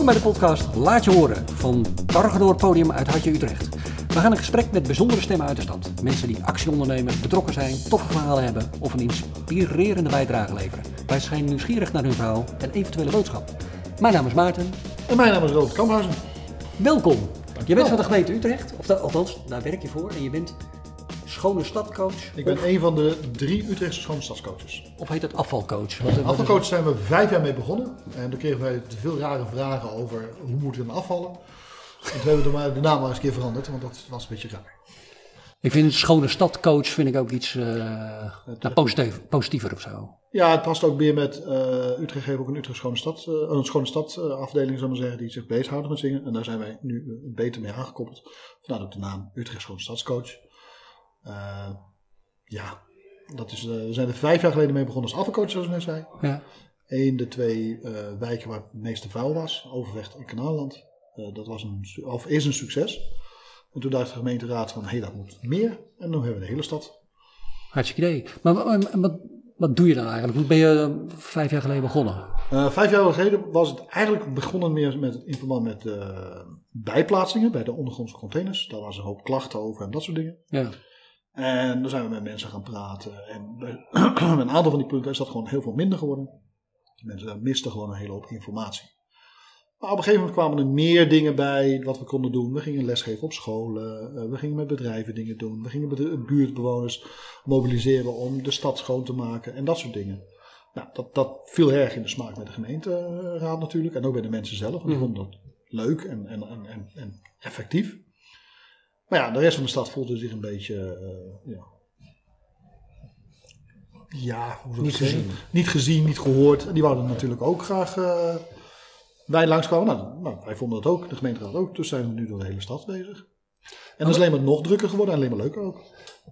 Welkom bij de podcast Laat je horen van Targedoor Podium uit Hartje Utrecht. We gaan in gesprek met bijzondere stemmen uit de stad. Mensen die actie ondernemen, betrokken zijn, toffe verhalen hebben of een inspirerende bijdrage leveren. Wij zijn nieuwsgierig naar hun verhaal en eventuele boodschap. Mijn naam is Maarten. En mijn naam is Robert Kamphuizen. Welkom. Je bent van de gemeente Utrecht, of althans, daar werk je voor. En je bent schone stadcoach. Ik ben of, een van de drie Utrechtse schone stadscoaches. of heet het afvalcoach? Wat, Afvalcoach zijn we vijf jaar mee begonnen. En toen kregen wij te veel rare vragen over hoe moet het dan afvallen. En toen hebben we de ma- de naam maar eens een keer veranderd, want dat was een beetje raar. Ik vind schone stadcoach vind ik ook iets eh, nou, positief, positiever of zo. Ja, het past ook meer met, eh, Utrecht heeft ook een Utrecht Schone Stad, eh, een Schone Stad afdeling, zou maar zeggen, die zich bezighoudt met zingen. En daar zijn wij nu beter mee aangekoppeld. Vandaar ook de naam Utrecht Schone Stadscoach. Eh, ja, dat is, eh, we zijn er vijf jaar geleden mee begonnen als afvalcoach, zoals ik net zei. Ja. Eén, de twee eh, wijken waar het meeste vuil was, Overvecht en Kanaalland. Dat was een, of is een succes. En toen dacht de gemeenteraad van, hé, hey, dat moet meer. En nu hebben we de hele stad. Hartstikke idee. Maar wa- wat, wat doe je dan eigenlijk? Hoe ben je vijf jaar geleden begonnen? Vijf jaar geleden was het eigenlijk begonnen meer met, in verband met bijplaatsingen bij de ondergrondse containers. Daar was een hoop klachten over en dat soort dingen. Ja. En dan zijn we met mensen gaan praten. En bij een aantal van die punten is dat gewoon heel veel minder geworden. Mensen misten gewoon een hele hoop informatie. Maar op een gegeven moment kwamen er meer dingen bij wat we konden doen. We gingen lesgeven op scholen. eh, We gingen met bedrijven dingen doen. We gingen met de buurtbewoners mobiliseren om de stad schoon te maken. En dat soort dingen. Nou, dat, dat viel erg in de smaak bij de gemeenteraad natuurlijk. En ook bij de mensen zelf. Want die Mhm. vonden dat leuk en, en, en, en effectief. Maar ja, de rest van de stad voelde zich een beetje... eh, ja, ja, hoe Niet zeggen? gezien. Niet gezien, niet gehoord. En die wouden natuurlijk ook graag eh wij langskwamen. Nou, nou, wij vonden dat ook, de gemeenteraad ook. Dus zijn we nu door de hele stad bezig. En dat is alleen maar nog drukker geworden en alleen maar leuker ook.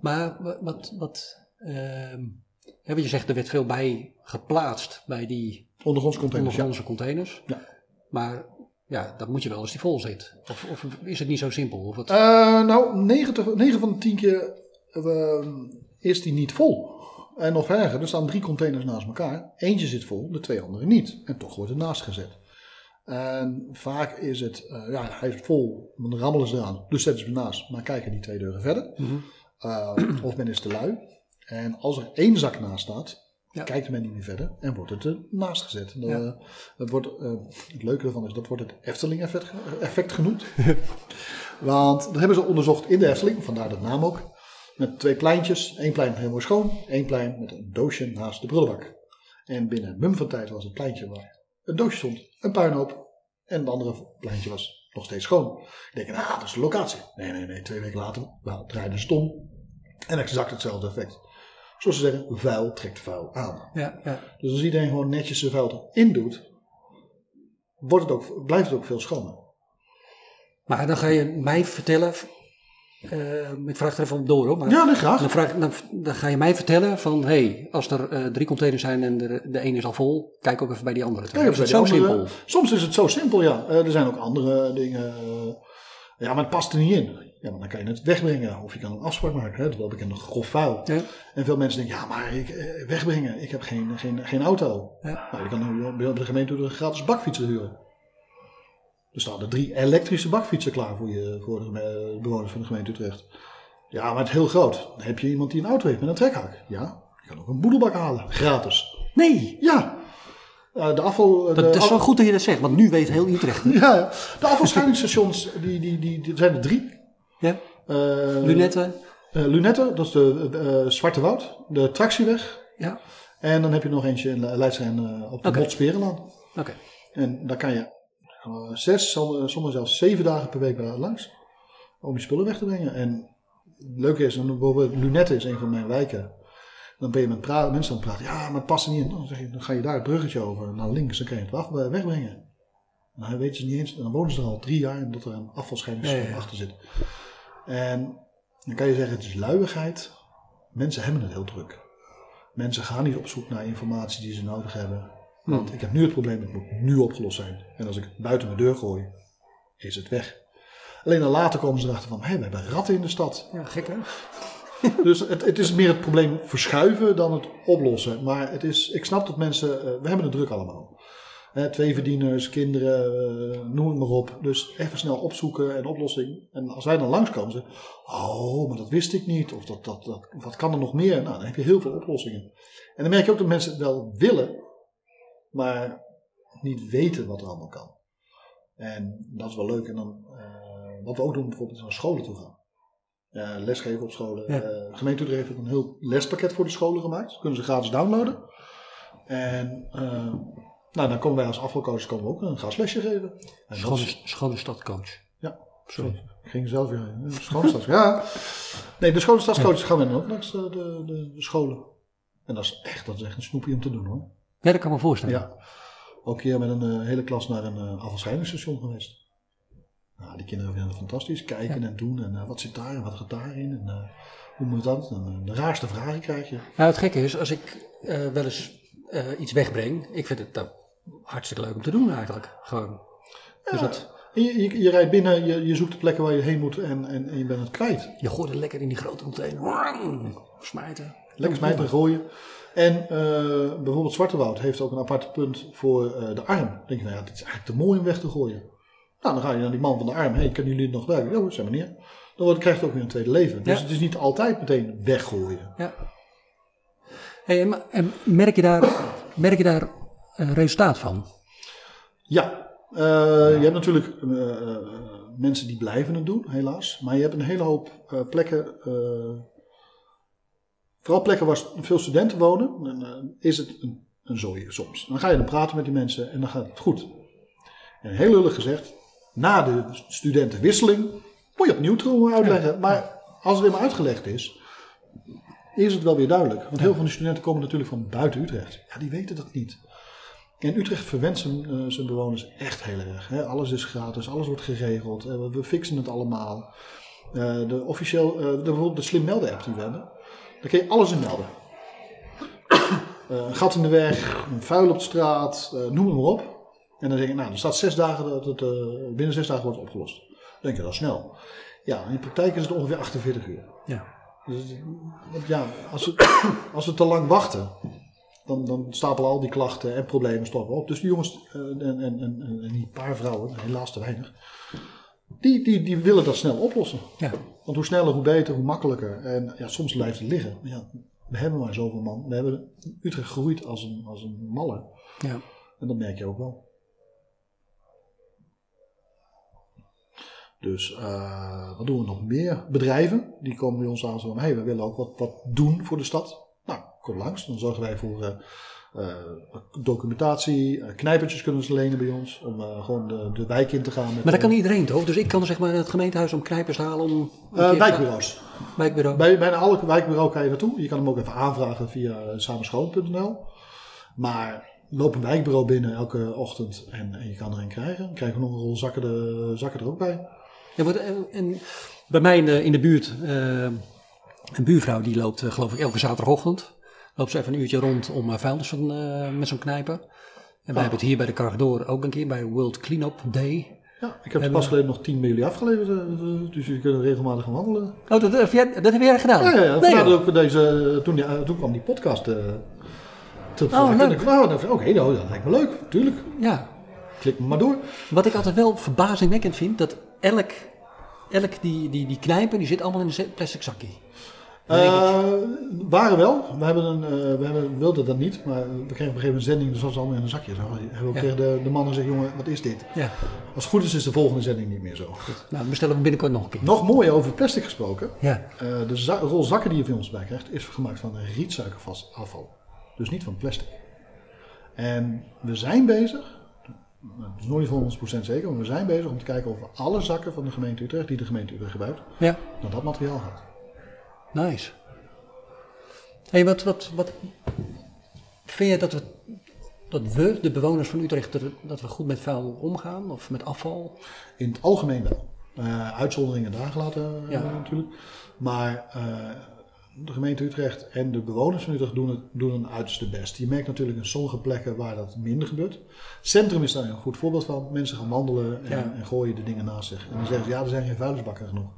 Maar wa- wat, wat wat je zegt, er werd veel bij geplaatst bij die Ondergrondse containers, ondergrondse containers. Ja. Maar ja, dat moet je wel als die vol zit. Of, of is het niet zo simpel? Of wat? Eh, nou, 9, 9 van de 10 keer eh, is die niet vol. En nog erger, er staan drie containers naast elkaar. Eentje zit vol, de twee andere niet. En toch wordt het naast gezet. En vaak is het, eh, ja, hij is vol, dan rammelen ze eraan. Dus zetten ze naast, maar kijken die twee deuren verder. Mhm. Eh, of men is te lui. En als er één zak naast staat, Ja. kijkt men niet meer verder en wordt het ernaast gezet. En, Ja. eh, dat wordt, eh, het leuke ervan is, dat wordt het Efteling-effect effect genoemd. Want dat hebben ze onderzocht in de Efteling, vandaar de naam ook. Met twee pleintjes, één plein helemaal schoon, één plein met een doosje naast de prullenbak. En binnen een mum van tijd was het pleintje waar een doosje stond, een puinhoop. En het andere pleintje was nog steeds schoon. Ik denk, nou, dat is de locatie. Nee, nee, nee, twee weken later nou, draaide ze om. En exact hetzelfde effect. Zoals ze zeggen, vuil trekt vuil aan. Ja, ja. Dus als iedereen gewoon netjes zijn vuil erin doet, wordt het ook, blijft het ook veel schoner. Maar dan ga je mij vertellen. eh, ik vraag er even om door hoor. Maar Ja, nee, graag. dan, vraag, dan, dan ga je mij vertellen van hé, hey, als er eh, drie containers zijn en de, de ene is al vol, kijk ook even bij die andere. Kijk, is het zo andere- simpel? Soms is het zo simpel, ja. Eh, er zijn ook andere dingen. ja, maar het past er niet in. Ja, maar dan kan je het wegbrengen. Of je kan een afspraak maken. Hè, het welbekende grof vuil. Ja. En veel mensen denken, ja, maar ik, eh, wegbrengen. Ik heb geen, geen, geen auto. Ja. Nou, je kan bij de gemeente een gratis bakfietsen huren. Er staan er drie elektrische bakfietsen klaar voor, je, voor de bewoners van de gemeente Utrecht. Ja, maar het is heel groot. Dan heb je iemand die een auto heeft met een trekhak. Ja, je kan ook een boedelbak halen. Gratis. Nee, Ja. Eh, de afval... dat, de dat is wel goed dat je dat zegt, want nu weet heel Utrecht. ja, de afvalscheidingsstations, die, die, die, die, zijn er drie. Ja? Eh, Lunetten? eh, Lunette, dat is de eh, Zwarte Woud. De Tractieweg. Ja, En dan heb je nog eentje in Leidsrijn eh op de Oké. Botsperenlaan. oké. En daar kan je zes, soms zelfs zeven dagen per week bij langs. Om je spullen weg te brengen. En het leuke is, en bijvoorbeeld Lunette is een van mijn wijken. Dan ben je met mensen aan het praten. Ja, maar het past er niet in. Dan, zeg je, dan ga je daar het bruggetje over naar links. Dan kan je het af, wegbrengen. En dan weten ze niet eens. En dan wonen ze er al drie jaar. En dat er een ja. achter zit. En dan kan je zeggen, het is luiigheid. Mensen hebben het heel druk. Mensen gaan niet op zoek naar informatie die ze nodig hebben. Want ik heb nu het probleem, het moet nu opgelost zijn. En als ik het buiten mijn deur gooi, is het weg. Alleen dan later komen ze erachter van, hé, we hebben ratten in de stad. Ja, gek hè? Dus het, het is meer het probleem verschuiven dan het oplossen. Maar het is, ik snap dat mensen, eh, we hebben het druk allemaal. Hè, twee verdieners, kinderen, eh, noem het maar op. Dus even snel opzoeken en oplossing. En als wij dan langskomen, zeggen oh, maar dat wist ik niet. Of dat, dat, dat, wat kan er nog meer? Nou, dan heb je heel veel oplossingen. En dan merk je ook dat mensen het wel willen, maar niet weten wat er allemaal kan. En dat is wel leuk. En dan, eh, wat we ook doen, bijvoorbeeld is naar scholen toe gaan. Lesgeven op scholen. Ja. Eh, gemeente Utrecht heeft een heel lespakket voor de scholen gemaakt. Dat kunnen ze gratis downloaden. En nou, dan komen wij als afvalcoaches komen we ook een gastlesje geven. En dat Schone, is- schone stadcoach. ja, Sorry. ik ging zelf weer. eh, ja. Nee, de schone gaan we dan ook langs de, de, de, de scholen. En dat is echt, dat is echt een snoepje om te doen hoor. Ja, dat kan me voorstellen. Ja. Ook een keer met een eh, hele klas naar een uh, afvalscheidingsstation geweest. Nou, die kinderen vinden het fantastisch. Kijken en doen. En eh, wat zit daar en wat gaat daarin? En eh, hoe moet dat? En, eh, de raarste vragen krijg je. Nou, het gekke is, als ik eh, wel eens eh, iets wegbreng, ik vind het nou, hartstikke leuk om te doen eigenlijk. Gewoon. Dus dat, En je, je, je rijdt binnen, je, je zoekt de plekken waar je heen moet en, en, en je bent het kwijt. je gooit het lekker in die grote container. Smijten. Lekker smijten en gooien. En eh, bijvoorbeeld Zwartewoud heeft ook een apart punt voor eh, de arm. Dan denk je, nou ja, dit is eigenlijk te mooi om weg te gooien. Nou, dan ga je naar die man van de arm. Hé, hey, kunnen jullie het nog gebruiken? Ja, zeg maar neer. Dan wordt- krijgt het ook weer een tweede leven. Dus Ja. het is niet altijd meteen weggooien. Ja. Hey, en, en merk je daar, merk je daar eh, resultaat van? Ja, eh, je hebt natuurlijk eh, mensen die blijven het doen, helaas. Maar je hebt een hele hoop plekken, vooral plekken waar veel studenten wonen, dan is het een, een zooi soms. Dan ga je dan praten met die mensen en dan gaat het goed. En heel lullig gezegd, na de studentenwisseling moet je opnieuw uitleggen. Maar als het eenmaal uitgelegd is, is het wel weer duidelijk. Want heel veel van die studenten komen natuurlijk van buiten Utrecht. Ja, die weten dat niet. En Utrecht verwent zijn, eh, zijn bewoners echt heel erg. Hè? Alles is gratis, alles wordt geregeld. eh, we, fixen het allemaal. Eh, de officieel, de, bijvoorbeeld de slim melden app die we hebben. Daar kun je alles in melden. Een gat in de weg, een vuil op de straat, noem het maar op. En dan denk je, nou, er staat zes dagen dat het binnen zes dagen wordt opgelost. Dan denk je, dat snel. Ja, in de praktijk is het ongeveer 48 uur. Ja. Dus, want ja, als we, als we te lang wachten, dan, dan stapelen al die klachten en problemen stoppen op. Dus die jongens eh, en, en, en, en en die paar vrouwen, helaas te weinig, die, die, die willen dat snel oplossen. Ja. Want hoe sneller, hoe beter, hoe makkelijker. En ja, soms blijft het liggen. Maar ja, we hebben maar zoveel man. We hebben Utrecht gegroeid als een, als een malle. ja. En dat merk je ook wel. Dus eh, wat doen we nog meer? Bedrijven, die komen bij ons aan van, hey, we willen ook wat, wat doen voor de stad. Nou, kom langs. Dan zorgen wij voor eh, eh, documentatie. Knijpertjes kunnen ze lenen bij ons. Om gewoon de, de wijk in te gaan. Met, Maar dat kan iedereen toch? Dus ik kan zeg maar het gemeentehuis om knijpers halen om... wijkbureaus. Wijkbureau. Bij bijna alle wijkbureau kan je naartoe. Je kan hem ook even aanvragen via samenschoon.nl. Maar loop een wijkbureau binnen elke ochtend en, en je kan er een krijgen. Dan krijgen we nog een rol zakken, de, zakken er ook bij. Ja, en, en bij mij in de, in de buurt, eh, een buurvrouw die loopt eh, geloof ik elke zaterdagochtend. Loopt ze even een uurtje rond om vuilnis van, eh, met zo'n knijper. En wij hebben het hier bij de Cargador ook een keer bij World Cleanup Day. Ja, ik heb er pas geleden nog 10 bij jullie afgeleverd. eh, Dus jullie kunnen regelmatig gaan wandelen. Oh, dat, heb jij, dat heb jij gedaan? Ja, ja, ja. Nee, ook deze, toen, die, eh, toen kwam die podcast eh te Oh, leuk. nou, oké, nou, dat lijkt me leuk. Tuurlijk. ja. Klik maar door. Wat ik altijd wel verbazingwekkend vind, dat elk, elk die, die, die knijper, die zit allemaal in een plastic zakje. Eh, waren wel. We, hebben een, eh, we hebben, wilden dat niet, maar we kregen op een gegeven moment een zending, dus was het allemaal in een zakje. Zo hebben we ook Ja. tegen de, de mannen gezegd, jongen, wat is dit? ja, Als het goed is, is de volgende zending niet meer zo. nou, dan bestellen we binnenkort nog een keer. Nog mooier over plastic gesproken. Ja, Eh, de za- rol zakken die je van ons bij krijgt, is gemaakt van rietsuikervast afval. Dus niet van plastic. En we zijn bezig, nou, het is nooit voor 100% zeker, maar we zijn bezig om te kijken of we alle zakken van de gemeente Utrecht, die de gemeente Utrecht gebruikt, ja, naar dat materiaal gaat. nice. hey, wat, wat, wat vind je dat we, dat we, de bewoners van Utrecht, dat we, dat we goed met vuil omgaan? Of met afval? In het algemeen wel. Eh, uitzonderingen daar gelaten eh, Ja. natuurlijk. Maar eh, de gemeente Utrecht en de bewoners van Utrecht doen, het, doen hun uiterste best. Je merkt natuurlijk in sommige plekken waar dat minder gebeurt. Centrum is daar een goed voorbeeld van. Mensen gaan wandelen en, Ja. en gooien de dingen naast zich. En dan zeggen ze, ja, er zijn geen vuilnisbakken genoeg.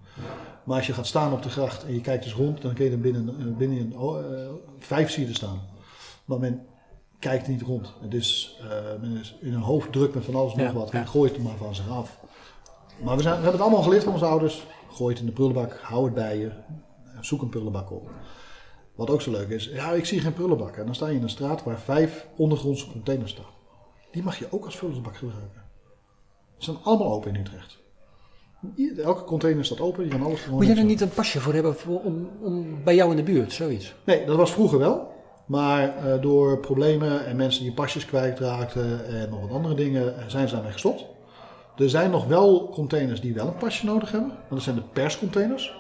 Maar als je gaat staan op de gracht en je kijkt eens rond, dan kun je er binnen, eh, binnen een, eh, vijf staan. Maar men kijkt niet rond. Het is, uh, men is in hun hoofd druk met van alles nog wat en gooit het maar van zich af. Maar we, zijn, we hebben het allemaal geleerd van onze ouders. Gooi het in de prullenbak, hou het bij je, zoek een prullenbak op. Wat ook zo leuk is, ja, ik zie geen prullenbak. En dan sta je in een straat waar vijf ondergrondse containers staan. Die mag je ook als vullersbak gebruiken. Ze zijn allemaal open in Utrecht. Elke container staat open, je kan alles gewoon. Moet je er niet een pasje voor hebben voor, om, om, bij jou in de buurt, zoiets? Nee, dat was vroeger wel. Maar uh, door problemen en mensen die pasjes kwijtraakten en nog wat andere dingen, eh, zijn ze daarmee gestopt. Er zijn nog wel containers die wel een pasje nodig hebben. Dat zijn de perscontainers.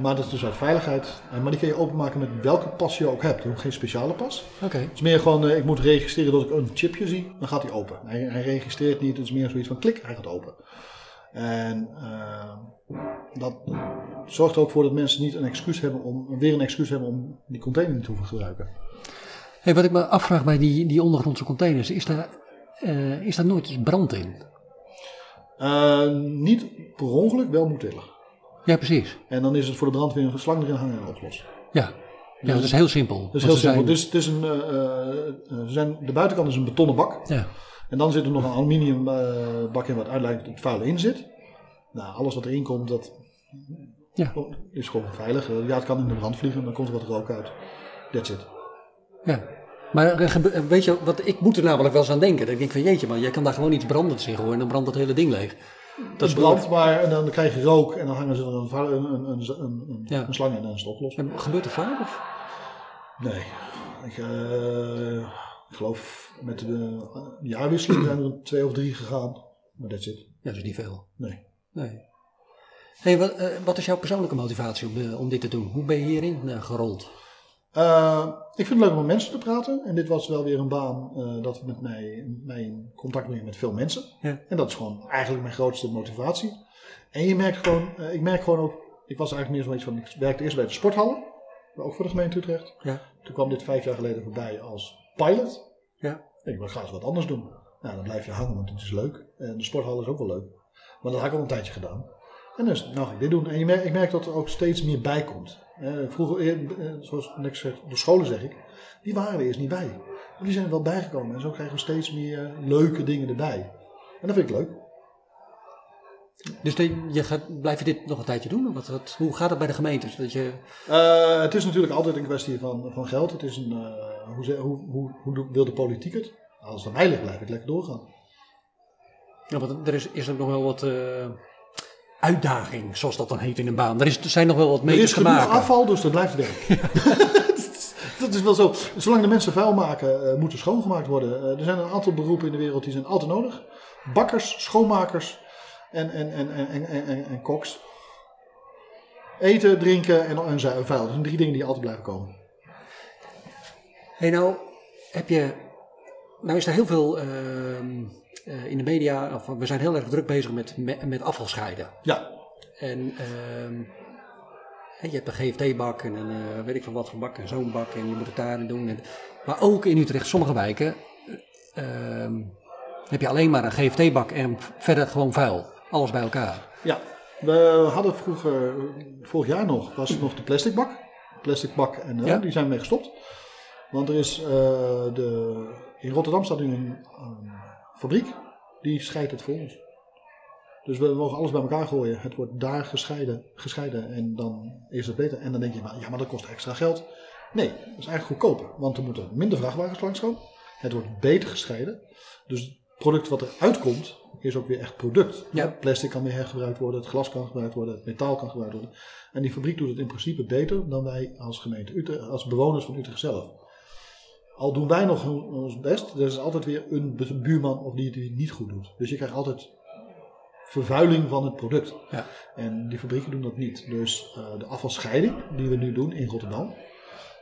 Maar dat is dus uit veiligheid. Maar die kun je openmaken met welke pas je ook hebt. Je geen speciale pas. Oké. Het is meer gewoon, uh, ik moet registreren dat ik een chipje zie. Dan gaat hij open. Hij, hij registreert niet. Het is meer zoiets van klik, hij gaat open. En uh, dat zorgt er ook voor dat mensen niet een excuus hebben om, weer een excuus hebben om die container niet te hoeven gebruiken. Hey, wat ik me afvraag bij die, die ondergrondse containers, is daar, uh, is daar nooit brand in? Uh, niet per ongeluk, wel moedwillig. Ja, precies. En dan is het voor de brandweer een slang erin hangen en oplossen. Ja. Ja, dat is heel simpel. Dat is heel simpel. Zijn... Dus het is een, uh, zijn, de buitenkant is een betonnen bak. Ja. En dan zit er nog een aluminium uh, bak in wat dat het vuil in zit. Nou, alles wat erin komt, dat ja. is gewoon veilig. Ja, het kan in de brand vliegen, dan komt er wat rook uit. That's it. Ja. Maar weet je, wat, ik moet er namelijk wel eens aan denken. Dat ik denk van jeetje man, jij kan daar gewoon iets brandends in gooien en dan brandt dat hele ding leeg. Dat is brandt, maar en dan krijg je rook en dan hangen ze er een, een, een, een, ja. een slang in en dan is het opgelost. En gebeurt er vaak? Of? Nee. Ik, uh, ik geloof met de jaarwisseling zijn er twee of drie gegaan. Maar dat zit. Ja, dat is niet veel. Nee. Nee. Hey, wat, uh, wat is jouw persoonlijke motivatie om, uh, om dit te doen? Hoe ben je hierin uh, gerold? ik vind het leuk om met mensen te praten. En dit was wel weer een baan dat met mij, mij in contact brengt met veel mensen. Ja. En dat is gewoon eigenlijk mijn grootste motivatie. En je merkt gewoon, ik merk gewoon ook, ik was eigenlijk meer zoiets van, ik werkte eerst bij de sporthallen. Ook voor de gemeente Utrecht. Ja. Toen kwam dit vijf jaar geleden voorbij als pilot. Ja. Ik wil ga eens wat anders doen. Nou, dan blijf je hangen, want het is leuk. En de sporthal is ook wel leuk. Maar dat had ik al een tijdje gedaan. En dus, nou ga ik dit doen. En je merkt, ik merk dat er ook steeds meer bij komt. Eh, vroeger, eh, zoals ik zeg, de scholen zeg ik, die waren er eerst niet bij. Maar die zijn er wel bijgekomen. En zo krijgen we steeds meer leuke dingen erbij. En dat vind ik leuk. Dus je gaat, blijf je dit nog een tijdje doen? Wat, wat, hoe gaat het bij de gemeentes? Dat je... Uh, het is natuurlijk altijd een kwestie van, van geld. Het is een, uh, hoe, hoe, hoe, hoe, wil de politiek het? Als het aan mij ligt, blijf ik lekker doorgaan. Ja, want er is, is er nog wel wat uh, uitdaging, zoals dat dan heet in een baan. Er, is, er zijn nog wel wat meters te maken. Er is afval, dus dat blijft werk. dat is wel zo. Zolang de mensen vuil maken, moet er schoongemaakt worden. er zijn een aantal beroepen in de wereld die zijn altijd nodig. Bakkers, schoonmakers en, en, en, en, en, en, koks. Eten, drinken en, en vuil. Dat zijn drie dingen die altijd blijven komen. Hey, nou heb je. Nou is er heel veel uh, in de media. Of, we zijn heel erg druk bezig met, met, met afvalscheiden. Ja. En uh, je hebt een GFT-bak en een uh, weet ik van wat voor bak en zo'n bak en je moet het daarin doen. En, maar ook in Utrecht, sommige wijken, ehm, heb je alleen maar een GFT-bak en verder gewoon vuil. Alles bij elkaar. Ja, we hadden vroeger, vorig jaar nog, was het nog de plastic bak. Plastic bak en uh, die zijn mee gestopt. Want er is, uh, de, in Rotterdam staat nu een, een, fabriek, die scheidt het voor ons. Dus we mogen alles bij elkaar gooien. Het wordt daar gescheiden, gescheiden en dan is het beter. En dan denk je, maar, ja, maar dat kost extra geld. Nee, dat is eigenlijk goedkoper. Want er moeten minder vrachtwagens langskomen. Het wordt beter gescheiden. Dus het product wat er uitkomt, is ook weer echt product. Ja. Plastic kan weer hergebruikt worden, het glas kan gebruikt worden, het metaal kan gebruikt worden. En die fabriek doet het in principe beter dan wij als gemeente Utrecht, als bewoners van Utrecht zelf. Al doen wij nog ons best, er is altijd weer een buurman of die het niet goed doet. Dus je krijgt altijd vervuiling van het product. Ja. En die fabrieken doen dat niet. Dus uh, de afvalscheiding die we nu doen in Rotterdam,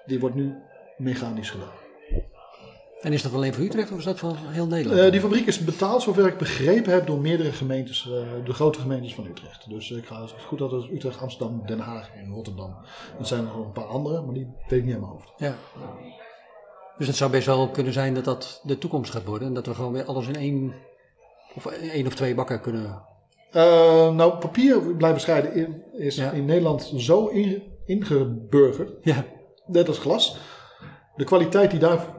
die wordt nu mechanisch gedaan. En is dat alleen voor Utrecht of is dat van heel Nederland? Uh, die fabriek is betaald, zover ik begrepen heb, door meerdere gemeentes, uh, de grote gemeentes van Utrecht. Dus ik ga, het goed dat het Utrecht, Amsterdam, Den Haag en Rotterdam. Er zijn er nog een paar andere, maar die weet ik niet aan mijn hoofd. Ja. Dus het zou best wel kunnen zijn dat dat de toekomst gaat worden. En dat we gewoon weer alles in één of één of twee bakken kunnen. Uh, nou, papier blijven scheiden is ja. in Nederland zo in, ingeburgerd. Ja. Net als glas. De kwaliteit die daar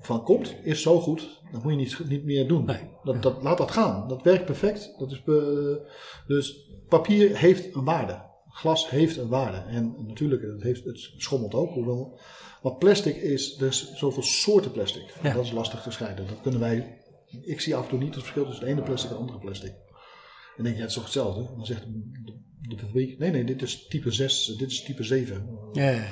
van komt, is zo goed, dat moet je niet, niet meer doen. Nee. Dat, dat, laat dat gaan. Dat werkt perfect. Dat is, be- dus papier heeft een waarde. Glas heeft een waarde. En natuurlijk, het, heeft, het schommelt ook. Hoewel, maar plastic is, er is zoveel soorten plastic. Ja. Dat is lastig te scheiden. Dat kunnen wij, ik zie af en toe niet het verschil tussen het ene plastic en het andere plastic. En dan denk je, ja, het is toch hetzelfde? En dan zegt de, de fabriek, nee, nee, dit is type 6, dit is type 7. Ja, ja.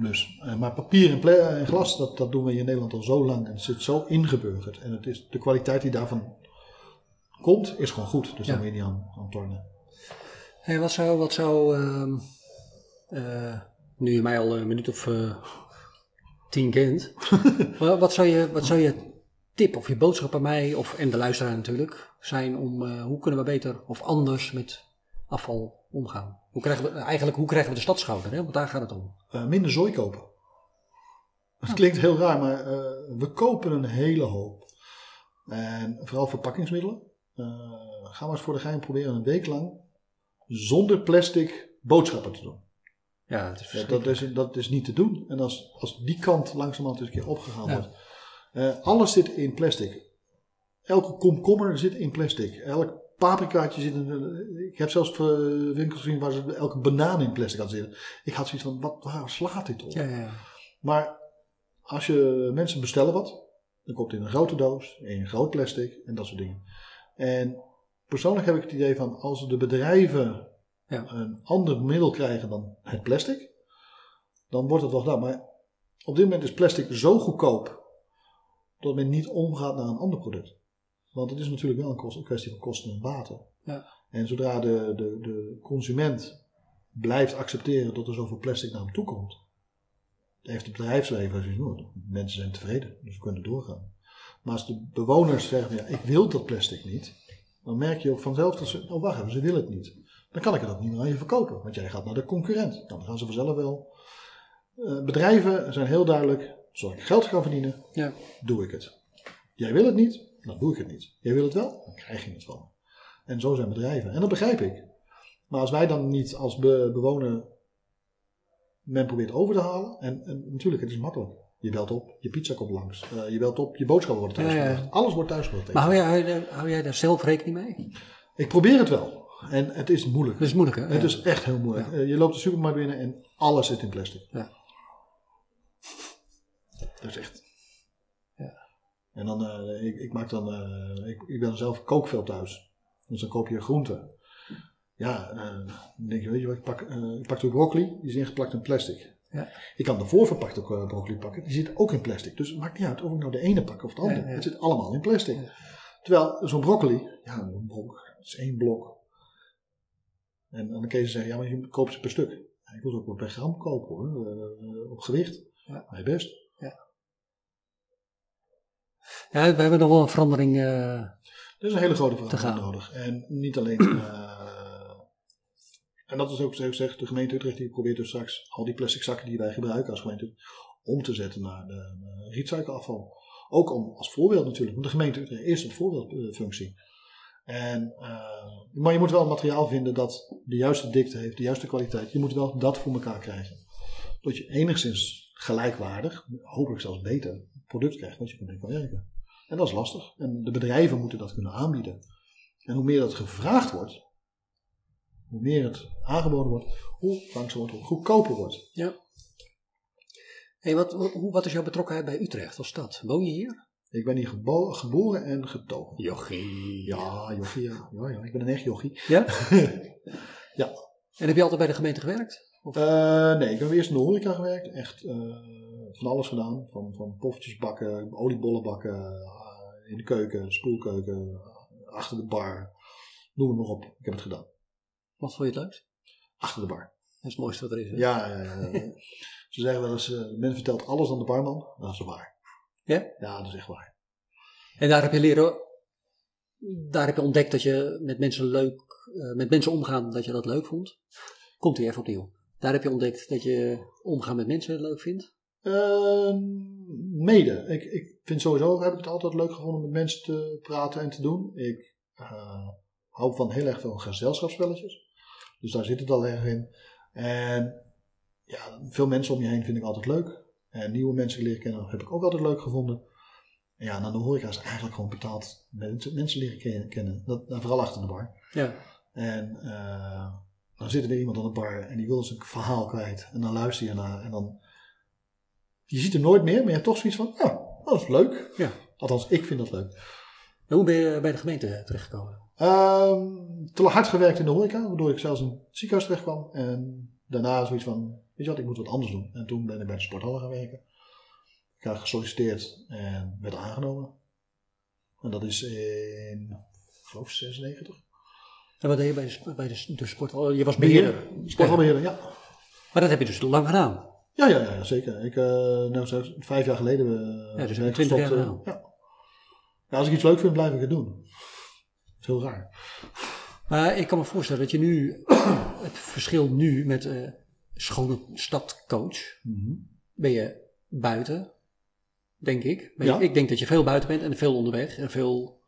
Dus, eh, maar papier en, glas, dat, dat doen we in Nederland al zo lang. En het zit zo ingeburgerd. En het is, de kwaliteit die daarvan komt, is gewoon goed. Dus Ja. daar moet je niet aan, aan tornen. Hey, wat zou, wat zou ehm, eh, nu je mij al een minuut of eh, tien kent, wa- wat, zou je, wat zou je tip of je boodschap aan mij of en de luisteraar natuurlijk zijn om eh, hoe kunnen we beter of anders met afval omgaan? Hoe krijgen we, eigenlijk hoe krijgen we de stadschouder? Hè? Want daar gaat het om. Eh, minder zooi kopen. Het klinkt heel raar, maar we kopen een hele hoop. En vooral verpakkingsmiddelen. Eh, ga maar eens voor de gein proberen een week lang zonder plastic boodschappen te doen. Ja, het is Ja, verschrikkelijk. dat, is, dat is niet te doen. En als, als die kant langzamerhand eens een keer opgegaan Ja. wordt. Eh, alles zit in plastic. Elke komkommer zit in plastic. Elk paprikaatje zit in... Ik heb zelfs eh, winkels gezien waar ze elke banaan in plastic had zitten. Ik had zoiets van, wat, waar slaat dit op? Ja. Maar als je mensen bestellen wat, dan komt het in een grote doos, in een groot plastic en dat soort dingen. En persoonlijk heb ik het idee van als de bedrijven Ja. een ander middel krijgen dan het plastic, dan wordt het wel gedaan. Maar op dit moment is plastic zo goedkoop dat men niet omgaat naar een ander product. Want het is natuurlijk wel een, kost- een kwestie van kosten en water. Ja. En zodra de, de, de consument blijft accepteren dat er zoveel plastic naar hem toe komt, heeft het bedrijfsleven zoiets van, mensen zijn tevreden, dus we kunnen doorgaan. Maar als de bewoners zeggen, ja, ik wil dat plastic niet, dan merk je ook vanzelf dat ze, oh wacht even, ze willen het niet. Dan kan ik het ook niet meer aan je verkopen, want jij gaat naar de concurrent. Nou, dan gaan ze vanzelf wel. Eh, bedrijven zijn heel duidelijk, zoals ik geld kan verdienen, Ja. doe ik het. Jij wil het niet, dan doe ik het niet. Jij wil het wel, dan krijg je het van. En zo zijn bedrijven. En dat begrijp ik. Maar als wij dan niet als be- bewoner men probeert over te halen. En, en natuurlijk, het is makkelijk. Je belt op, je pizza komt langs. eh, je belt op, je boodschappen worden Ja, ja. thuisgebracht. Alles wordt thuisgebracht. Maar jij- hou jij daar zelf rekening mee? Ik probeer het wel. En het is moeilijk. Dat is moeilijk, hè? Het Ja. is echt heel moeilijk. Eh, je loopt de supermarkt binnen en alles zit in plastic. Ja. Dat is echt. Ja. En dan, eh, ik, ik maak dan, eh, ik, ik ben zelf kookveel thuis. Dus dan koop je groenten. Ja, dan denk je, weet je wat, ik pak, ik pak de broccoli, die is ingeplakt in plastic. Ja. Ik kan de voorverpakte broccoli pakken, die zit ook in plastic. Dus het maakt niet uit of ik nou de ene pak of de andere. Het zit allemaal in plastic. Terwijl zo'n broccoli, ja, een blok, het is één blok. En, dan kun je zeggen, ja, maar je koopt ze per stuk. Ja, ik wil ze ook wel per gram kopen hoor, eh, op gewicht. Ja. Maar best. Ja, we hebben nog wel een verandering. eh, Er is een hele grote verandering nodig. En niet alleen. eh, en dat is ook zoals ik zeg, de gemeente Utrecht die probeert dus straks al die plastic zakken die wij gebruiken als gemeente om te zetten naar de, de recycleafval. Ook om, als voorbeeld natuurlijk, want de gemeente Utrecht is een voorbeeldfunctie. En, eh, maar je moet wel materiaal vinden dat de juiste dikte heeft, de juiste kwaliteit. Je moet wel dat voor elkaar krijgen. Dat je enigszins gelijkwaardig, hopelijk zelfs beter, product krijgt wat je ermee kan werken. En dat is lastig. En de bedrijven moeten dat kunnen aanbieden. En hoe meer dat gevraagd wordt, hoe meer het aangeboden wordt, hoe langzamer het goedkoper wordt. hey, wat, hoe- wat is jouw betrokkenheid bij Utrecht als stad? Woon je hier? Ik ben hier gebo- geboren en getogen. Jochie. Ja, jochie, ja. Ja, ja, ik ben een echt jochie. Ja? Ja. En heb je altijd bij de gemeente gewerkt? Of? Eh, nee, ik heb eerst in de horeca gewerkt. Echt eh, van alles gedaan. Van, van poffertjes bakken, oliebollen bakken, eh, in de keuken, spoelkeuken, achter de bar. Noem het maar op. Ik heb het gedaan. Wat vond je het leukst? Achter de bar. Dat is het mooiste wat er is. hè? Ja, ja, ja, ja. ze zeggen wel eens, men vertelt alles aan de barman. Dat is waar. Ja? Ja, dat is echt waar. En daar heb je leren, daar heb je ontdekt dat je met mensen leuk, eh, met mensen omgaan, dat je dat leuk vond. Komt hier even opnieuw. Daar heb je ontdekt dat je omgaan met mensen leuk vindt. Ehm, mede. Ik, ik vind sowieso, heb ik het altijd leuk gevonden met mensen te praten en te doen. Ik eh, hou van heel erg veel gezelschapsspelletjes. Dus daar zit het al erg in. En ja, veel mensen om je heen vind ik altijd leuk. En nieuwe mensen leren kennen heb ik ook altijd leuk gevonden. En ja, dan de horeca is eigenlijk gewoon betaald mensen, mensen leren ken- kennen. Dat, en vooral achter de bar. Ja. En eh, dan zit er weer iemand aan de bar en die wil zijn verhaal kwijt. En dan luister je naar en dan... Je ziet er nooit meer, maar je hebt toch zoiets van, ja, dat is leuk. Ja. Althans, ik vind dat leuk. En hoe ben je bij de gemeente terechtgekomen? Ehm te hard gewerkt in de horeca, waardoor ik zelfs in het ziekenhuis terecht kwam. En daarna zoiets van, weet je wat, ik moet wat anders doen. En toen ben ik bij de sporthallen gaan werken. Ik had gesolliciteerd en werd aangenomen. En dat is in, ik geloof 96. En wat deed je bij de, bij de, de sport? oh, Je was beheerder. Sporthalbeheerder, ja. Maar dat heb je dus lang gedaan. Ja, ja, ja, zeker. Ik, eh nou, vijf jaar geleden eh, Ja, dus ben ik 20 jaar gestopt, eh, ja. ja, als ik iets leuk vind, blijf ik het doen. Dat is heel raar. Maar ik kan me voorstellen dat je nu, het verschil nu met schone stadcoach, Mhm. ben je buiten, denk ik. Ben je- Ja. Ik denk dat je veel buiten bent en veel onderweg en veel,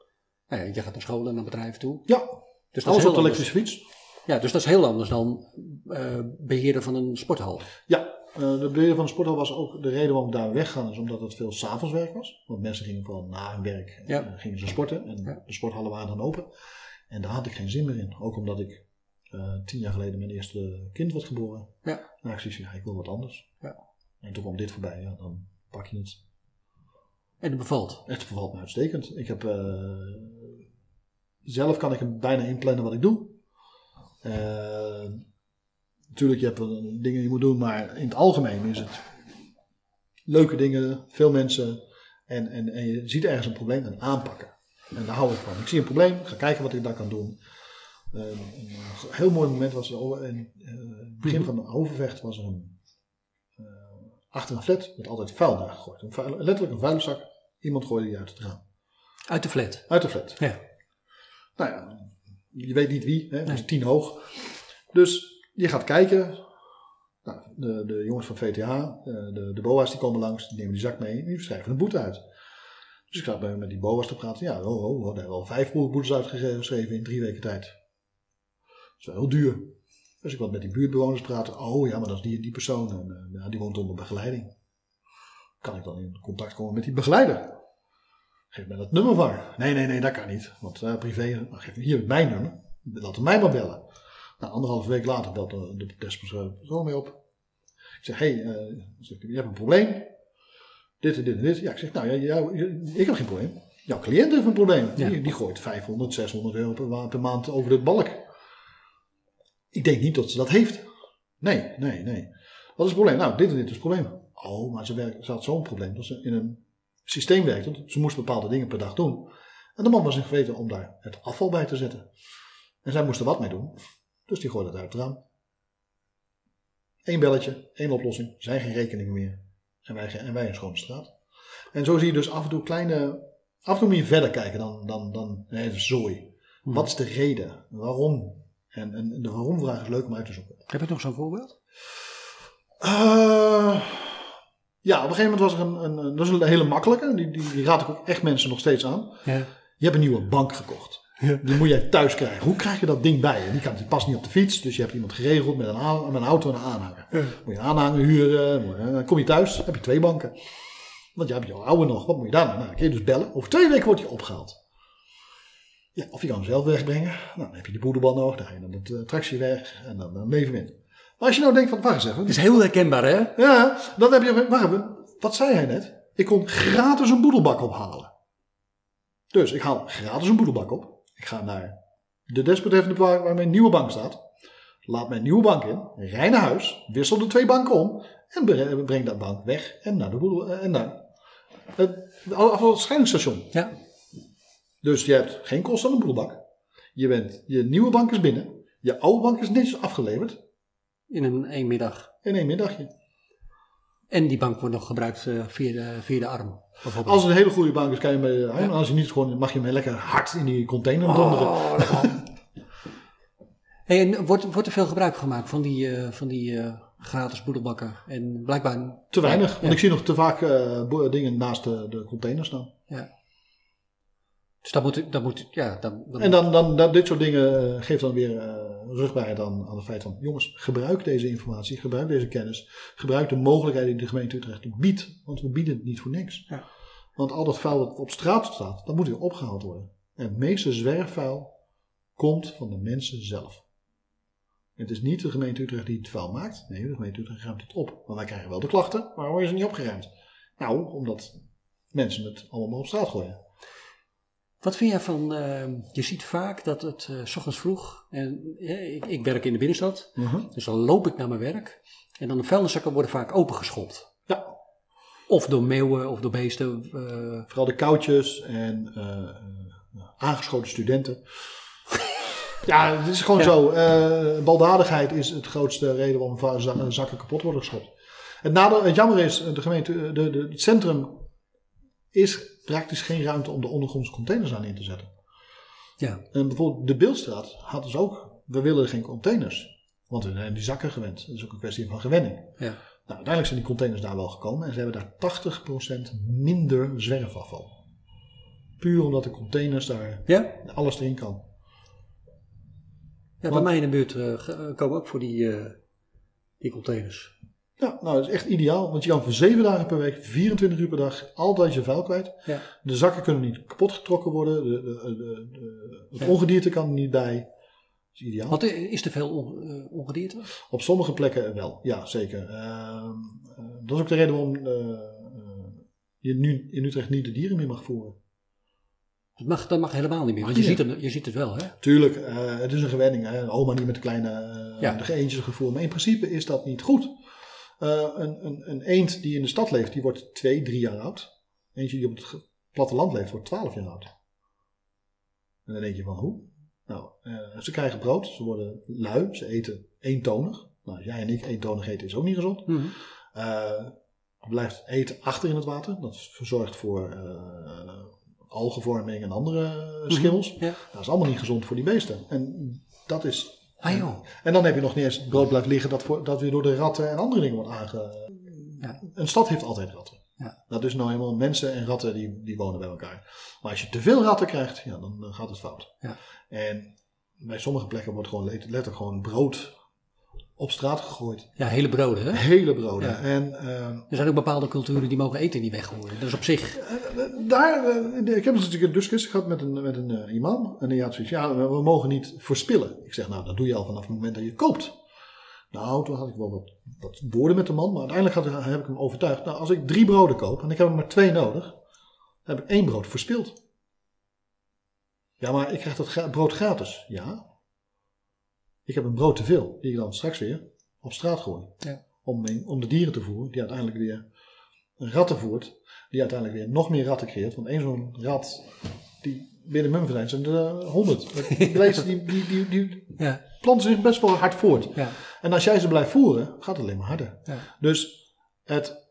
nou ja, je gaat naar school en naar bedrijven toe. Ja, Dus alles op de elektrische fiets. Ja, dus dat is heel anders dan eh, beheerder van een sporthal. Ja, eh, de beheerder van de sporthal was ook de reden waarom ik daar weggaan, is omdat het veel s'avondswerk was. Want mensen gingen vooral na hun werk Ja. gingen ze sporten en de sporthallen waren dan open. En daar had ik geen zin meer in. Ook omdat ik eh, tien jaar geleden mijn eerste kind was geboren. Ja. Nou, ik zoiets ja, ik wil wat anders. Ja. En toen kwam dit voorbij, ja, dan pak je het. En dat bevalt. Het bevalt me uitstekend. Ik heb, eh, zelf kan ik hem bijna inplannen wat ik doe. Eh, natuurlijk, je hebt wel dingen die je moet doen, maar in het algemeen is het leuke dingen, veel mensen. En, en, en je ziet ergens een probleem en aanpakken. En daar hou ik van. Ik zie een probleem, ga kijken wat ik daar kan doen. Eh, een heel mooi moment was er in eh, het begin van de overvecht was er een eh, achter een flat werd altijd vuil daar gegooid. Een vuil- letterlijk een vuilniszak. Iemand gooide die uit het raam. Uit de flat. Uit de flat. Ja. Nou ja, je weet niet wie, hè? het is tien hoog. Dus je gaat kijken. Nou, de, de jongens van VTH, eh, de, de BOA's die komen langs, die nemen die zak mee en die schrijven een boete uit. Dus ik zat bij- met die BOA's te praten. Ja, oh, oh, daar hebben we al vijf boetes uitgeschreven in drie weken tijd. Dat is wel heel duur. Dus ik wat met die buurtbewoners praten. Oh ja, maar dat is die die persoon. En, eh, ja, die woont onder begeleiding. Kan ik dan in contact komen met die begeleider? Geef mij dat nummer van. Nee, nee, nee, dat kan niet. Want eh, privé, nou, geef me hier mijn nummer. Laat hem mij maar bellen. Nou, anderhalve week later belt de, de zo mee op. Ik zeg, hé, hey, je hebt een probleem. Dit en dit en dit. Ja, ik zeg, nou, ja, jou- je- ik heb geen probleem. Jouw cliënt heeft een probleem. Ja. Die, die gooit 500, 600 euro per, per maand over de balk. Ik denk niet dat ze dat heeft. Nee, nee, nee. Wat is het probleem? Nou, dit en dit is het probleem. Oh, maar ze, werkt, ze had zo'n probleem dat ze in een systeem werkte. Ze moest bepaalde dingen per dag doen. En de man was in geweten om daar het afval bij te zetten. En zij moest er wat mee doen. Dus die gooide het uit het raam. Eén belletje, één oplossing. Zijn geen rekeningen meer. En wij, en wij een schone straat. En zo zie je dus af en toe kleine... Af en toe moet je verder kijken dan, dan, dan nee, zooi. Hm. Wat is de reden? Waarom? En, en de waarom-vraag is leuk om uit te zoeken. Heb je nog zo'n voorbeeld? Eh, ja, op een gegeven moment was er een, een, dat is een hele makkelijke, die, die, die raad ik ook echt mensen nog steeds aan. Ja. Je hebt een nieuwe bank gekocht. Die moet jij thuis krijgen. Hoe krijg je dat ding bij je? Die, kan, die past niet op de fiets, dus je hebt iemand geregeld met een, aan- met een auto en een aanhanger. Moet je een aanhanger huren, dan kom je thuis, heb je twee banken. Want je hebt jouw oude nog, wat moet je daar nou? Nou, dan kun je dus bellen. Over twee weken wordt je opgehaald. Ja, of je kan hem zelf wegbrengen. Nou, dan heb je die boedelband nog, dan ga je dan de attractie weg en dan, dan leven in. Maar als je nou denkt van, wacht eens even, Het is heel herkenbaar, hè? ja, dan heb je. Wacht even, wat zei hij net? Ik kon gratis een boedelbak ophalen. Dus ik haal gratis een boedelbak op. Ik ga naar de desbetreffende waar, waar mijn nieuwe bank staat. Laat mijn nieuwe bank in. Rij naar huis. Wissel de twee banken om. En bre- breng dat bank weg. En naar de boedel. En naar het afvalscheidingsstation. Ja. Dus je hebt geen kosten aan een boedelbak. Je, bent, je nieuwe bank is binnen. Je oude bank is netjes afgeleverd. In een één middag. In één middagje. En die bank wordt nog gebruikt eh, via, de, via de arm. Bijvoorbeeld. Als het een hele goede bank is, kan je mee huilen. Als je niet gewoon, mag je hem lekker hard in die container donderen. Oh, Hey, en wordt, wordt er veel gebruik gemaakt van die, eh, van die eh, gratis boedelbakken? En blijkbaar... Te weinig, Ja. want ik zie nog te vaak eh, dingen naast de, de container staan. Ja. Dus dat moet, dat moet ja, En dan, dan, dat, dit soort dingen eh, geeft dan weer eh rugbaarheid aan, aan het feit van, jongens, gebruik deze informatie, gebruik deze kennis, gebruik de mogelijkheden die de gemeente Utrecht biedt, want we bieden het niet voor niks. Ja. Want al dat vuil dat op straat staat, dat moet weer opgehaald worden. En het meeste zwerfvuil komt van de mensen zelf. Het is niet de gemeente Utrecht die het vuil maakt, nee, de gemeente Utrecht ruimt het op. Maar wij krijgen wel de klachten, maar waarom is het niet opgeruimd? Nou, omdat mensen het allemaal op straat gooien. Wat vind jij van, eh, je ziet vaak dat het eh, s ochtends vroeg, en ik, ik werk in de binnenstad, dus dan loop ik naar mijn werk en dan de vuilniszakken worden vaak opengeschopt. Ja, Of door meeuwen of door beesten. eh, Vooral de koudjes en eh, aangeschoten studenten. ja, het is gewoon Ja. zo. Baldadigheid is het grootste reden waarom za- zakken kapot worden geschopt. Het, nadeel, het jammer is, de gemeente, de, de, het centrum is praktisch geen ruimte om de ondergrondse containers aan in te zetten. ja, En bijvoorbeeld de Beeldstraat had dus ook, we willen geen containers. Want we zijn die zakken gewend. Dat is ook een kwestie van gewenning. ja. Nou, uiteindelijk zijn die containers daar wel gekomen en ze hebben daar 80% minder zwerfafval. Puur omdat de containers daar Ja? alles erin kan. Ja, bij mij in de buurt eh, eh, komen ook voor die, eh, die containers. Ja, nou dat is echt ideaal, want je kan voor 7 dagen per week, 24 uur per dag, altijd je vuil kwijt. Ja. De zakken kunnen niet kapot getrokken worden, de, de, de, het Ja. ongedierte kan er niet bij. Dat is ideaal. Want eh, is er veel eh, ongedierte? Op sommige plekken wel, ja zeker. Ehm, eh, dat is ook de reden waarom eh, je nu in Utrecht niet de dieren meer mag voeren. Dat mag, dat mag helemaal niet meer, want je ziet, het, je ziet het wel, hè? Tuurlijk, het is een gewenning. Hè? Oma niet met de kleine eh Ja. de gevoerd. Maar in principe is dat niet goed. Eh, een, een, een eend die in de stad leeft, die wordt twee, drie jaar oud. Eentje die op het platteland leeft, wordt twaalf jaar oud. En dan denk je van hoe? Nou, eh, ze krijgen brood, ze worden lui, ze eten eentonig. Nou, als jij en ik eentonig eten is ook niet gezond. Mhm. Er blijft eten achter in het water. Dat verzorgt voor algenvorming en andere schimmels. Ja. Dat is allemaal niet gezond voor die beesten. En dat is. Ah joh. En dan heb je nog niet eens het brood blijft liggen dat, voor, dat weer door de ratten en andere dingen wordt aange. Ja. Een stad heeft altijd ratten. Ja. Dat is nou eenmaal mensen en ratten die, die wonen bij elkaar. Maar als je te veel ratten krijgt, ja, dan, gaat het fout. Ja. En bij sommige plekken wordt gewoon let- letterlijk gewoon brood op straat gegooid. Ja, hele broden, hè? Hele broden. Ja. En ehm, Er zijn ook bepaalde culturen die mogen eten niet weggooien. Dat is op zich. Daar, eh, ik heb dus natuurlijk een discussie gehad met een, met een eh, imam. En die had zoiets, ja, we, we mogen niet verspillen. Ik zeg, nou, dat doe je al vanaf het moment dat je koopt. Nou, toen had ik wel wat, wat woorden met de man, maar uiteindelijk had, heb ik hem overtuigd. Nou, als ik drie broden koop en ik heb er maar twee nodig, dan heb ik één brood verspild. Ja, maar ik krijg dat brood gratis. Ja. Ik heb een brood te veel, die ik dan straks weer op straat gooi. Ja. Om, om de dieren te voeren, die uiteindelijk weer ratten voert, die uiteindelijk weer nog meer ratten creëert. Want één zo'n rat, die binnen Mumfordijn zijn er honderd. Die beesten die, die, die, die Ja, planten zich best wel hard voort. ja, En als jij ze blijft voeren, gaat het alleen maar harder. ja. Dus het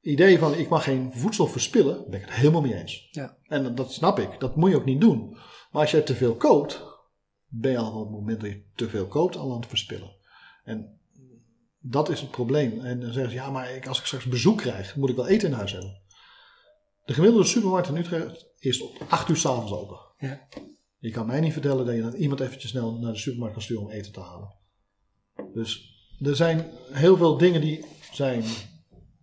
idee van ik mag geen voedsel verspillen, ben ik het helemaal mee eens. Ja. En dat- dat snap ik, dat moet je ook niet doen. Maar als jij te veel koopt, ben je al op het moment dat je te veel koopt al aan het verspillen. En dat is het probleem. En dan zeggen ze, ja, maar ik, als ik straks bezoek krijg, moet ik wel eten in huis hebben. De gemiddelde supermarkt in Utrecht is op 8 uur s'avonds open. Ja. Je kan mij niet vertellen dat je dan iemand eventjes snel naar de supermarkt kan sturen om eten te halen. Dus er zijn heel veel dingen die zijn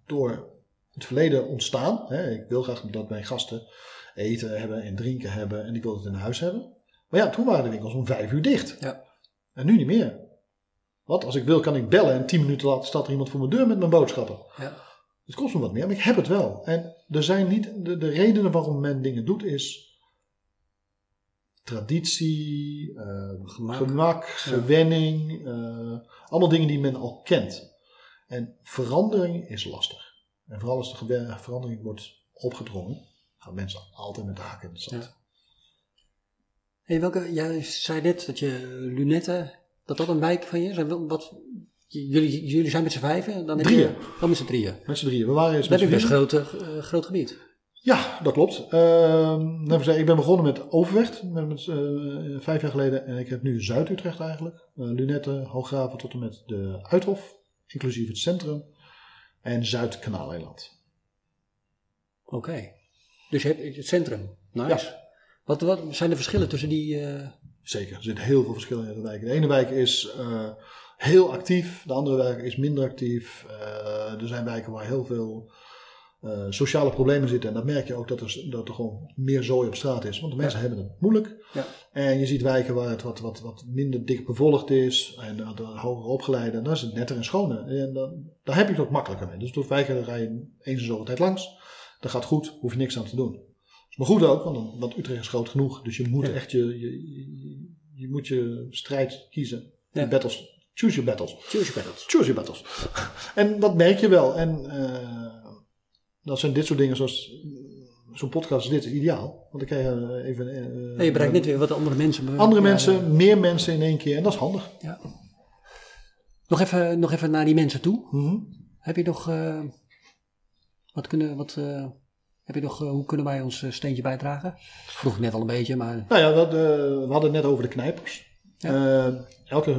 door het verleden ontstaan. Ik wil graag dat mijn gasten eten hebben en drinken hebben en ik wil het in huis hebben. Maar ja, toen waren de winkels om vijf uur dicht. Ja. En nu niet meer. Want als ik wil kan ik bellen en tien minuten later staat er iemand voor mijn deur met mijn boodschappen. ja. Het kost me wat meer, maar ik heb het wel. En er zijn niet, de, de redenen waarom men dingen doet is traditie, eh, Gemak. gemak, gewenning, eh, allemaal dingen die men al kent. En verandering is lastig. En vooral als de verandering wordt opgedrongen, gaan mensen altijd met de haken in het zand. Ja. Hey, welke, jij zei net dat je lunetten, dat dat een wijk van je is. Wat, jullie, jullie zijn met z'n vijven? Dan Drieën. Je, dan met z'n drieën. Met z'n drieën. We waren eens Dat met z'n best drieën. groot, eh, groot gebied. Ja, dat klopt. Zeggen, ik ben begonnen met Overvecht, met, met, eh, vijf jaar geleden. En ik heb nu Zuid-Utrecht eigenlijk. Eh Lunetten, Hooggraven tot en met de Uithof, inclusief het centrum. En Zuid-Kanaaleiland. Oké. Dus je hebt het centrum. Nice. Wat, wat zijn de verschillen tussen die... eh, Zeker, er zitten heel veel verschillen in de wijken. De ene wijk is eh, heel actief, de andere wijk is minder actief. Eh, er zijn wijken waar heel veel sociale problemen zitten. En dan merk je ook dat er, dat er gewoon meer zooi op straat is. Want de mensen hebben het moeilijk. Ja. En je ziet wijken waar het wat, wat, wat minder dik bevolkt is. En de hoger opgeleide. Dan is het netter en schoner. En dan, daar heb je het ook makkelijker mee. Dus door wijken daar ga je eens in zoveel tijd langs. Dat gaat goed, hoef je niks aan te doen. Maar goed ook, want, Utrecht is groot genoeg. Dus je moet Ja. echt je, je, je, je moet je strijd kiezen. Ja. Je battles. Choose your battles. Choose your battles. Choose your battles. en dat merk je wel. En eh, dat zijn dit soort dingen zoals eh, zo'n podcast is dit is ideaal. Want dan krijg je even... eh, je bereikt net weer wat andere mensen. Andere mensen, meer mensen in één keer. En dat is handig. Ja. Nog, even, nog even naar die mensen toe. Mhm. Heb je nog... eh, wat kunnen... Wat, eh, heb je nog... eh, hoe kunnen wij ons eh, steentje bijdragen? Vroeg ik net al een beetje, maar... Nou ja, dat, we hadden het net over de knijpers. Ja. Eh, elke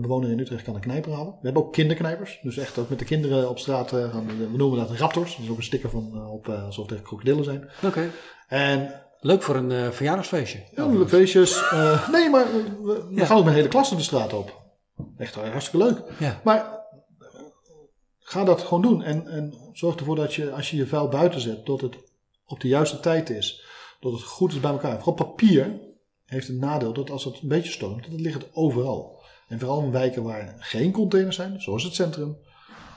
bewoner in Utrecht kan een knijper halen. We hebben ook kinderknijpers. Dus echt ook met de kinderen op straat gaan. We noemen dat raptors. Dat is ook een sticker van, op, alsof het krokodillen zijn. Oké. En Leuk voor een verjaardagsfeestje. Ja, feestjes. nee, maar we, we Ja. gaan ook met een hele klas de straat op. Echt hartstikke leuk. Ja. Maar ga dat gewoon doen. En, en zorg ervoor dat je, als je je vuil buiten zet, dat het op de juiste tijd is. Dat het goed is bij elkaar. Vooral papier heeft een nadeel dat als het een beetje stormt, dat het ligt het overal. En vooral in wijken waar geen containers zijn, zoals het centrum.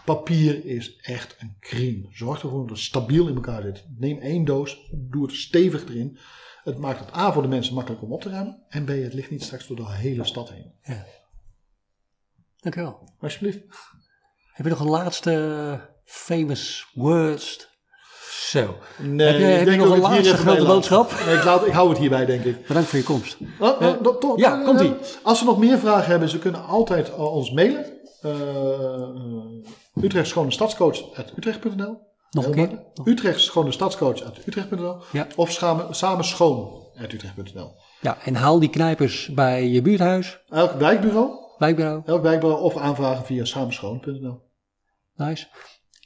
Papier is echt een crime. Zorg ervoor dat het stabiel in elkaar zit. Neem één doos, doe het stevig erin. Het maakt het A voor de mensen makkelijk om op te ruimen. En B, het ligt niet straks door de hele stad heen. ja. Dankjewel. Alsjeblieft. Heb je nog een laatste eh, famous words? Zo. Nee, Heb je- heb nog een laatste grote laat. boodschap? Nee, ik, laat, ik hou het hierbij, denk ik. Bedankt voor je komst. Oh, oh, Eh, dat- toch- ja, eh, komt-ie. Als ze nog meer vragen hebben, ze kunnen altijd uh, ons mailen. Uh, Utrecht Schone Stadscoach at utrecht.nl Nog een keer? Utrecht Schone Stadscoach at utrecht.nl Ja. Of samen, samen schoon at utrecht.nl Ja, en haal die knijpers bij je buurthuis, Elk wijkbureau, wijkbureau. elk wijkbureau of aanvragen via samenschoon.nl. Nice.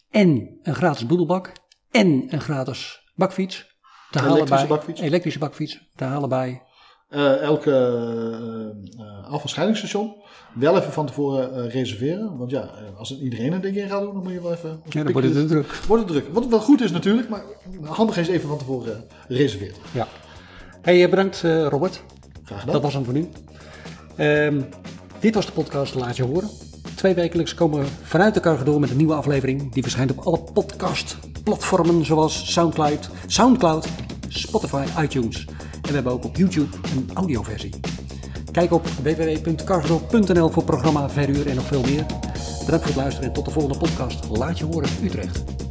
En een gratis boedelbak. En een gratis bakfiets. Te halen Elektrische bij, bakfiets. Elektrische bakfiets. Te halen bij. Uh, elke uh, uh, afvalscheidingsstation wel even van tevoren uh, reserveren. Want ja, als het iedereen een ding in gaat doen, dan moet je wel even... Ja, dan wordt het druk. Wordt het druk. Wat wel goed is natuurlijk, maar handig is even van tevoren reserveren. Ja. Hey, bedankt Robert. Graag gedaan. Dat was hem voor nu. Um, dit was de podcast Laat Je Horen. Twee wekelijks komen we vanuit elkaar door met een nieuwe aflevering. Die verschijnt op alle podcastplatformen zoals Soundcloud, Soundcloud, Spotify, iTunes. En we hebben ook op YouTube een audioversie. Kijk op www.cargo.nl voor programma, verhuur en nog veel meer. Bedankt voor het luisteren en tot de volgende podcast. Laat je horen Utrecht.